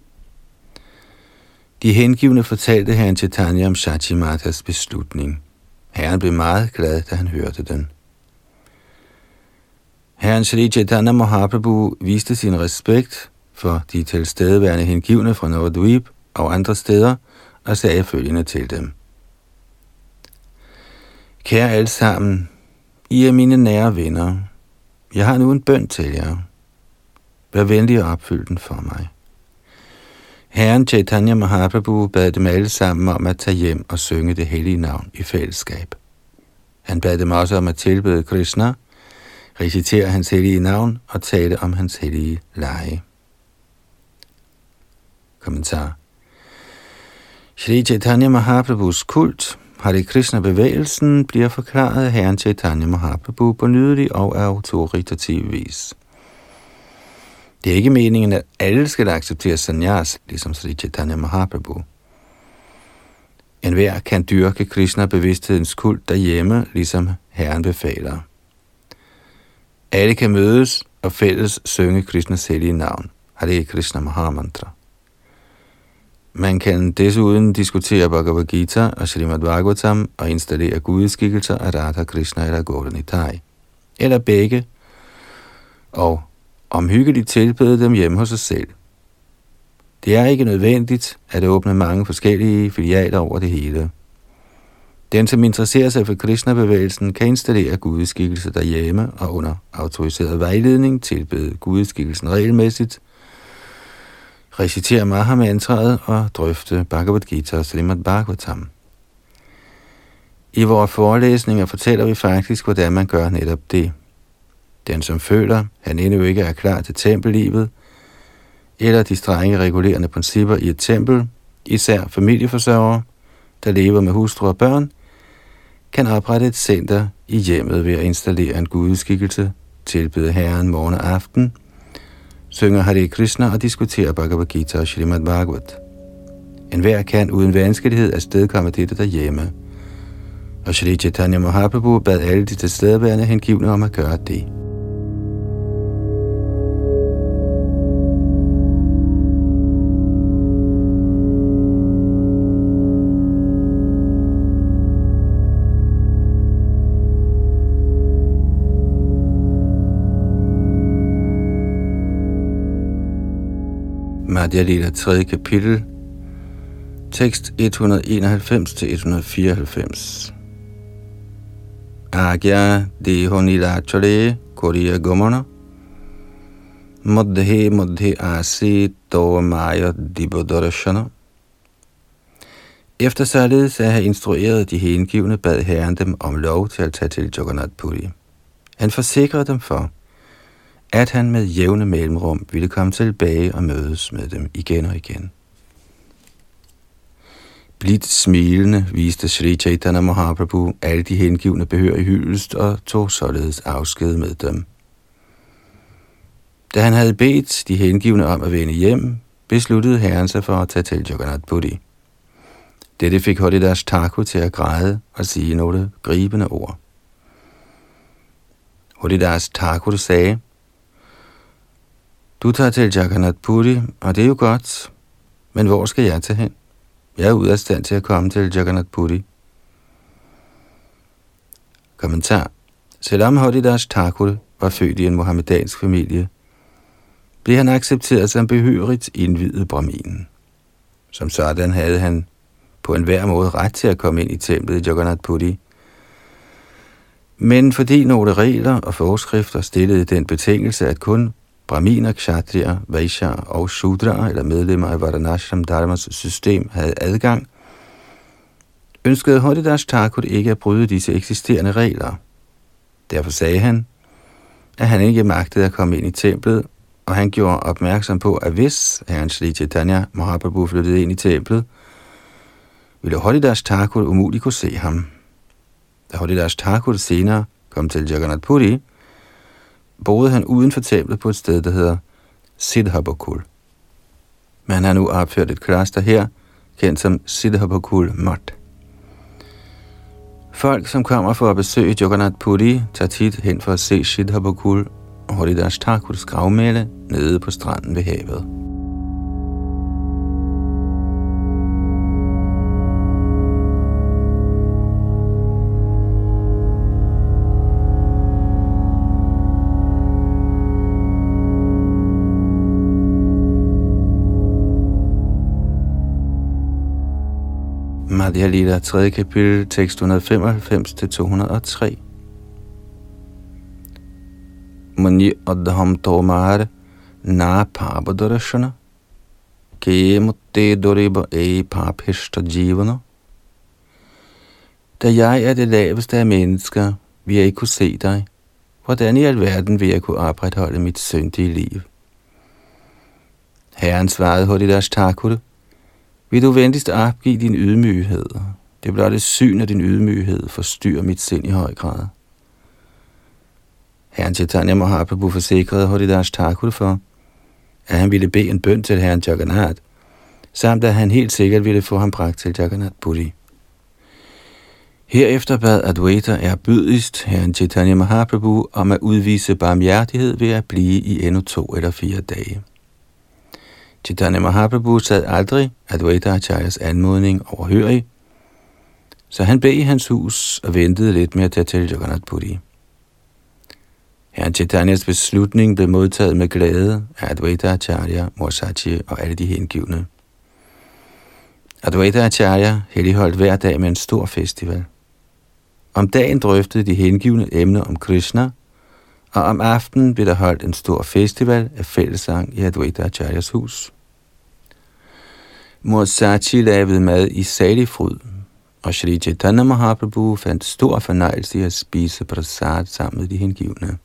A: De hengivne fortalte herren Chaitanya om Shachimatas beslutning. Herren blev meget glad, da han hørte den. Herren Shri Chaitanya Mahaprabhu viste sin respekt for de tilstedeværende hengivne fra Navadvip og andre steder, og sagde følgende til dem. Kære alle sammen, I er mine nære venner. Jeg har nu en bøn til jer. Vær venlig og opfyld den for mig. Herren Chaitanya Mahaprabhu bad dem alle sammen om at tage hjem og synge det hellige navn i fællesskab. Han bad dem også om at tilbede Krishna, recitere hans hellige navn og tale om hans hellige lege. Kommentar Shri Chaitanya Mahaprabhus kult, Hare Krishna-bevægelsen, bliver forklaret af Herren Chaitanya Mahaprabhu på nydelig og autoritativ vis. Det er ikke meningen, at alle skal acceptere sanyas, ligesom Sri Chaitanya Mahaprabhu. En hver kan dyrke Krishna-bevidsthedens kult derhjemme, ligesom Herren befaler. Alle kan mødes og fælles synge Krishnas hellige navn, Hare Krishna Mahamantra. Man kan desuden diskutere Bhagavad Gita og Srimad Bhagavatam og installere gudeskikkelser af Radha Krishna eller Gauranitai, eller begge, og omhyggeligt tilbede dem hjemme hos sig selv. Det er ikke nødvendigt at åbne mange forskellige filialer over det hele. Den, som interesserer sig for Krishna-bevægelsen, kan installere gudeskikkelse derhjemme og under autoriseret vejledning tilbede gudeskikkelsen regelmæssigt, recitere Mahamantraet og drøfte Bhagavad Gita og Srimad Bhagavatam. I vores forelæsninger fortæller vi faktisk, hvordan man gør netop det. Den, som føler, han endnu ikke er klar til tempellivet, eller de strenge regulerende principper i et tempel, især familieforsørgere, der lever med hustru og børn, kan oprette et center i hjemmet ved at installere en gudeskikkelse, tilbede Herren morgen og aften, synger Hare Krishna og diskuterer Bhagavad Gita og Srimad Bhagavat. En hver kan uden vanskelighed afstedkomme dette derhjemme. Og Shri Chaitanya Mahaprabhu bad alle de tilstedeværende hengivne om at gøre det. Madhya Lila 3. kapitel, tekst 191-194. Agya deho nilachale koriya gomana, Madhe madhe Asi Maya Dibodarashana. Efter således at have instrueret de hengivne, bad herren dem om lov til at tage til Jagannath Puri. Han forsikrede dem for, at han med jævne mellemrum ville komme tilbage og mødes med dem igen og igen. Blidt smilende viste Sri Chaitanya Mahaprabhu alle de hengivne behør i hyldest og tog således afsked med dem. Da han havde bedt de hengivne om at vende hjem, besluttede herren sig for at tage til Jagannath Puri. Dette fik Haridas Thakur til at græde og sige nogle gribende ord. Haridas Thakur sagde, du tager til Jagannath Puri, og det er jo godt, men hvor skal jeg tage hen? Jeg er ude af stand til at komme til Jagannath Puri. Kommentar. Selvom Haridas Thakur var født i en mohammedansk familie, blev han accepteret som behørigt indvidet brahminen. Som sådan havde han på enhver måde ret til at komme ind i templet i Jagannath Puri. Men fordi nogle regler og forskrifter stillede den betingelse, at kun Brahminer, Kshatriya, Vaishya og Shudra, eller medlemmer af Varanashram Dharmas system, havde adgang, ønskede Haridas Thakur ikke at bryde disse eksisterende regler. Derfor sagde han, at han ikke magtede at komme ind i templet, og han gjorde opmærksom på, at hvis herren Sri Chaitanya Mahaprabhu flyttede ind i templet, ville Haridas Thakur umuligt kunne se ham. Da Haridas Thakur senere kom til Jagannath Puri, boede han uden for templet på et sted, der hedder Siddhabakul. Men han har nu opført et kloster her, kendt som Siddhabakul Mott. Folk, som kommer for at besøge Jagannath Puri, tager tit hen for at se Siddhabakul og Haridas Thakurs gravmæle nede på stranden ved havet. Madhya Lila 3. kapitel, tekst 195-203. Muni Adham Tomar Na Pabadarashana kemutte Doriba E Paphishta Jivana Da jeg er det laveste af mennesker, vil jeg ikke kunne se dig. Hvordan i alverden vil jeg kunne opretholde mit syndige liv? Herren svarede Hodidas Thakur, vil du venligst opgive din ydmyghed? Det blot det syn af din ydmyghed forstyrrer mit sind i høj grad. Herren Chaitanya Mahaprabhu forsikrede Haridas Thakur for, at han ville bede en bøn til herren Jagannath, samt at han helt sikkert ville få ham bragt til Jagannath Puri. Herefter bad Advaita erbydigst herren Chaitanya Mahaprabhu om at udvise barmhjertighed ved at blive i endnu to eller fire dage. Chaitanya Mahaprabhu sad aldrig Advaita Acharyas anmodning overhørig, så han blev i hans hus og ventede lidt med at tage til Jagannath Puri. Herren Chaitanyas beslutning blev modtaget med glæde af Advaita Acharya, Morsachi og alle de hengivne. Advaita Acharya heldigholdt hver dag med en stor festival. Om dagen drøftede de hengivne emner om Krishna, og om aftenen blev der holdt en stor festival af fællesang i Advaita Acharyas hus. Morsachi lavede mad i salig fryd, og Shri Chaitanya Mahaprabhu fandt stor fornøjelse i at spise prasad sammen med de hengivne.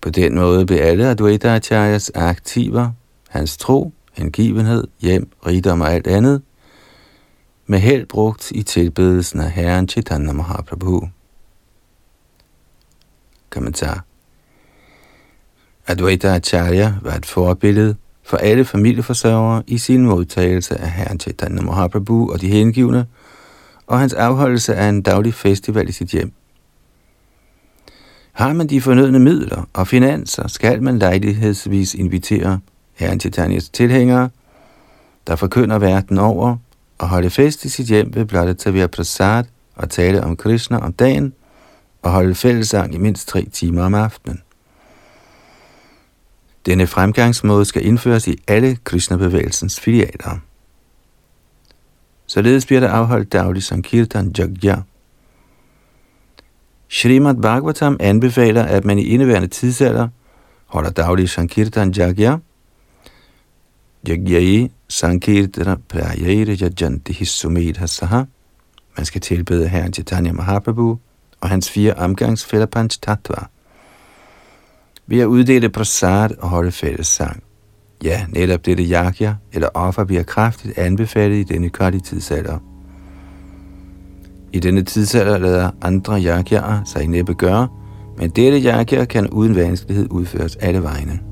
A: På den måde blev alle Advaita Acharyas aktiver, hans tro, hengivenhed, hjem, rigdom og alt andet, med held brugt i tilbedelsen af Herren Chaitanya Mahaprabhu. Kommentar Advaita Acharya var et forbillede for alle familieforsørgere i sin modtagelse af Herren Chaitanya Mahaprabhu og de hengivne, og hans afholdelse af en daglig festival i sit hjem. Har man de fornødne midler og finanser, skal man lejlighedsvis invitere Herren Chaitanyas tilhængere, der forkynder verden over, og holde fest i sit hjem ved blot at servere prasad og tale om Krishna om dagen, og holde fællesang i mindst tre timer om aftenen. Denne fremgangsmåde skal indføres i alle Krishna-bevægelsens filialer. Således bliver der afholdt daglig Sankirtan Jagya. Srimad Bhagavatam anbefaler, at man i indeværende tidsalder holder daglig Sankirtan Jagya, Jagyai Sankirtana Prayere Jajanti Hissumedha Saha. Man skal tilbede Herren Chaitanya Mahaprabhu og hans fire omgangsfælder Panch Tattva. Ved at uddele prasad og holde fællessang. Ja, netop dette yakya eller offer bliver kraftigt anbefalet i denne korte tidsalder. I denne tidsalder lader andre yakyaer sig næppe gøre, men dette yakya kan uden vanskelighed udføres alle vegne.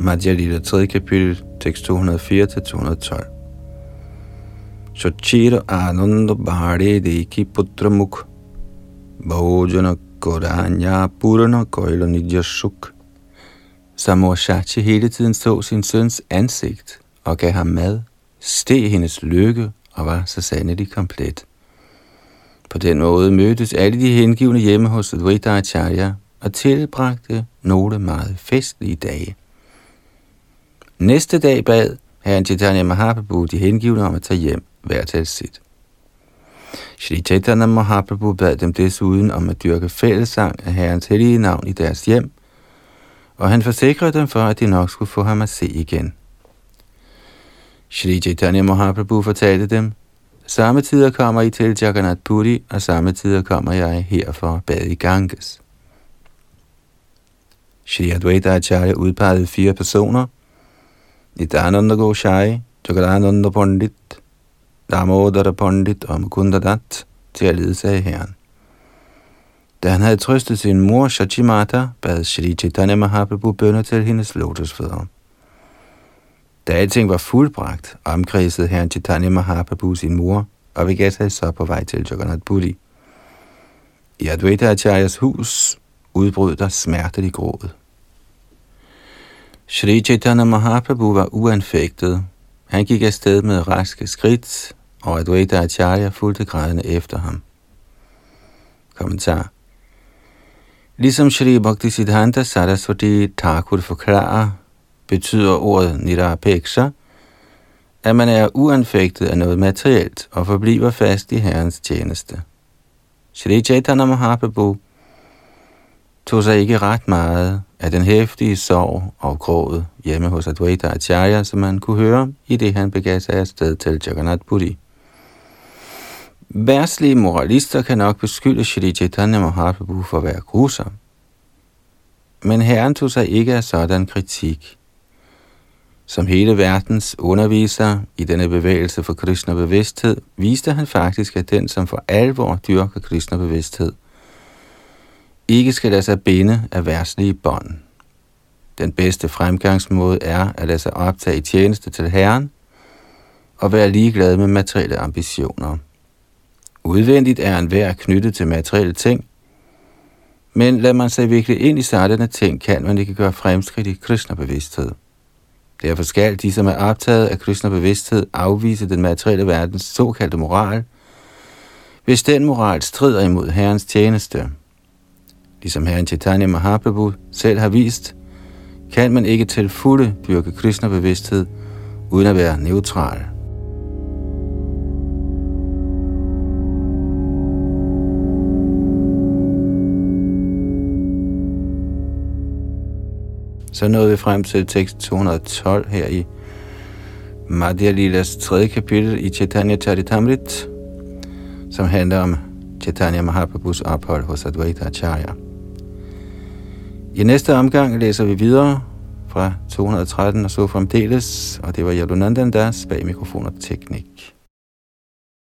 A: Madhya Lila 3. kapitel, tekst 204-212. Sochira Ananda Bhare Deki Putra Mukh Bhojana Koranya Purana Koila Nidya Suk Samor Shachi hele tiden så sin søns ansigt og gav ham mad, steg hendes lykke og var så sandelig komplet. På den måde mødtes alle de hengivne hjemme hos Advaita Acharya og tilbragte nogle meget festlige dage. Næste dag bad herren Chaitanya Mahaprabhu de hengivne om at tage hjem, hver til sit. Shri Chaitanya Mahaprabhu bad dem desuden om at dyrke fællesang af herrens hellige navn i deres hjem, og han forsikrede dem for, at de nok skulle få ham at se igen. Shri Chaitanya Mahaprabhu fortalte dem, samme tider kommer I til Jagannath Puri, og samme tider kommer jeg her for at bade i Ganges. Shri Advaita Acharya udpegede fire personer – Nityananda Goshai, Jagadananda Pandit, Damodara Pandit og Mukundadat til at lede sig herren. Da han havde trøstet sin mor Shachimata, bad Shri Chaitanya Mahaprabhu bønder til hendes lotusfødder. Da alting var fuldbragt, omkredsede herren Chaitanya Mahaprabhu sin mor og begav sig så på vej til Jagannath Puri. I Advaita Acharyas hus udbrød der smerte i grådet. Shri Chaitanya Mahaprabhu var uanfægtet. Han gik afsted med raske skridt, og Advaita Acharya fulgte grædende efter ham. Kommentar Ligesom Shri Bhakti Siddhanta Saraswati Thakur forklarer, betyder ordet Nirapeksha, at man er uanfægtet af noget materielt og forbliver fast i Herrens tjeneste. Shri Chaitanya Mahaprabhu tog sig ikke ret meget af den hæftige sorg og gråd hjemme hos Advaita Acharya, som man kunne høre, i det han begav sig afsted til Jagannath Puri. Værslige moralister kan nok beskylde Shri Chaitanya Mahaprabhu for at være grusom. Men herren tog sig ikke af sådan kritik. Som hele verdens underviser i denne bevægelse for kristne bevidsthed, viste han faktisk, at den, som for alvor dyrker kristne bevidsthed, ikke skal lade sig binde af værtslige bånd. Den bedste fremgangsmåde er at lade sig optage i tjeneste til Herren og være ligeglad med materielle ambitioner. Udvendigt er en vær knyttet til materielle ting, men lad man sig virkelig ind i sådanne ting, kan man ikke gøre fremskridt i kristne bevidsthed. Derfor skal de, som er optaget af kristne bevidsthed, afvise den materielle verdens såkaldte moral, hvis den moral strider imod Herrens tjeneste – Ligesom herren Chaitanya Mahaprabhu selv har vist, kan man ikke til fulde dyrke kristne bevidsthed uden at være neutral. Så nåede vi frem til tekst 212 her i Madhya Lilas tredje kapitel i Chaitanya Charitamrit, som handler om Chaitanya Mahaprabhus ophold hos Advaita Acharya. I næste omgang læser vi videre fra 213 og så fremdeles, og det var Jalunandan Das bag mikrofon og teknik.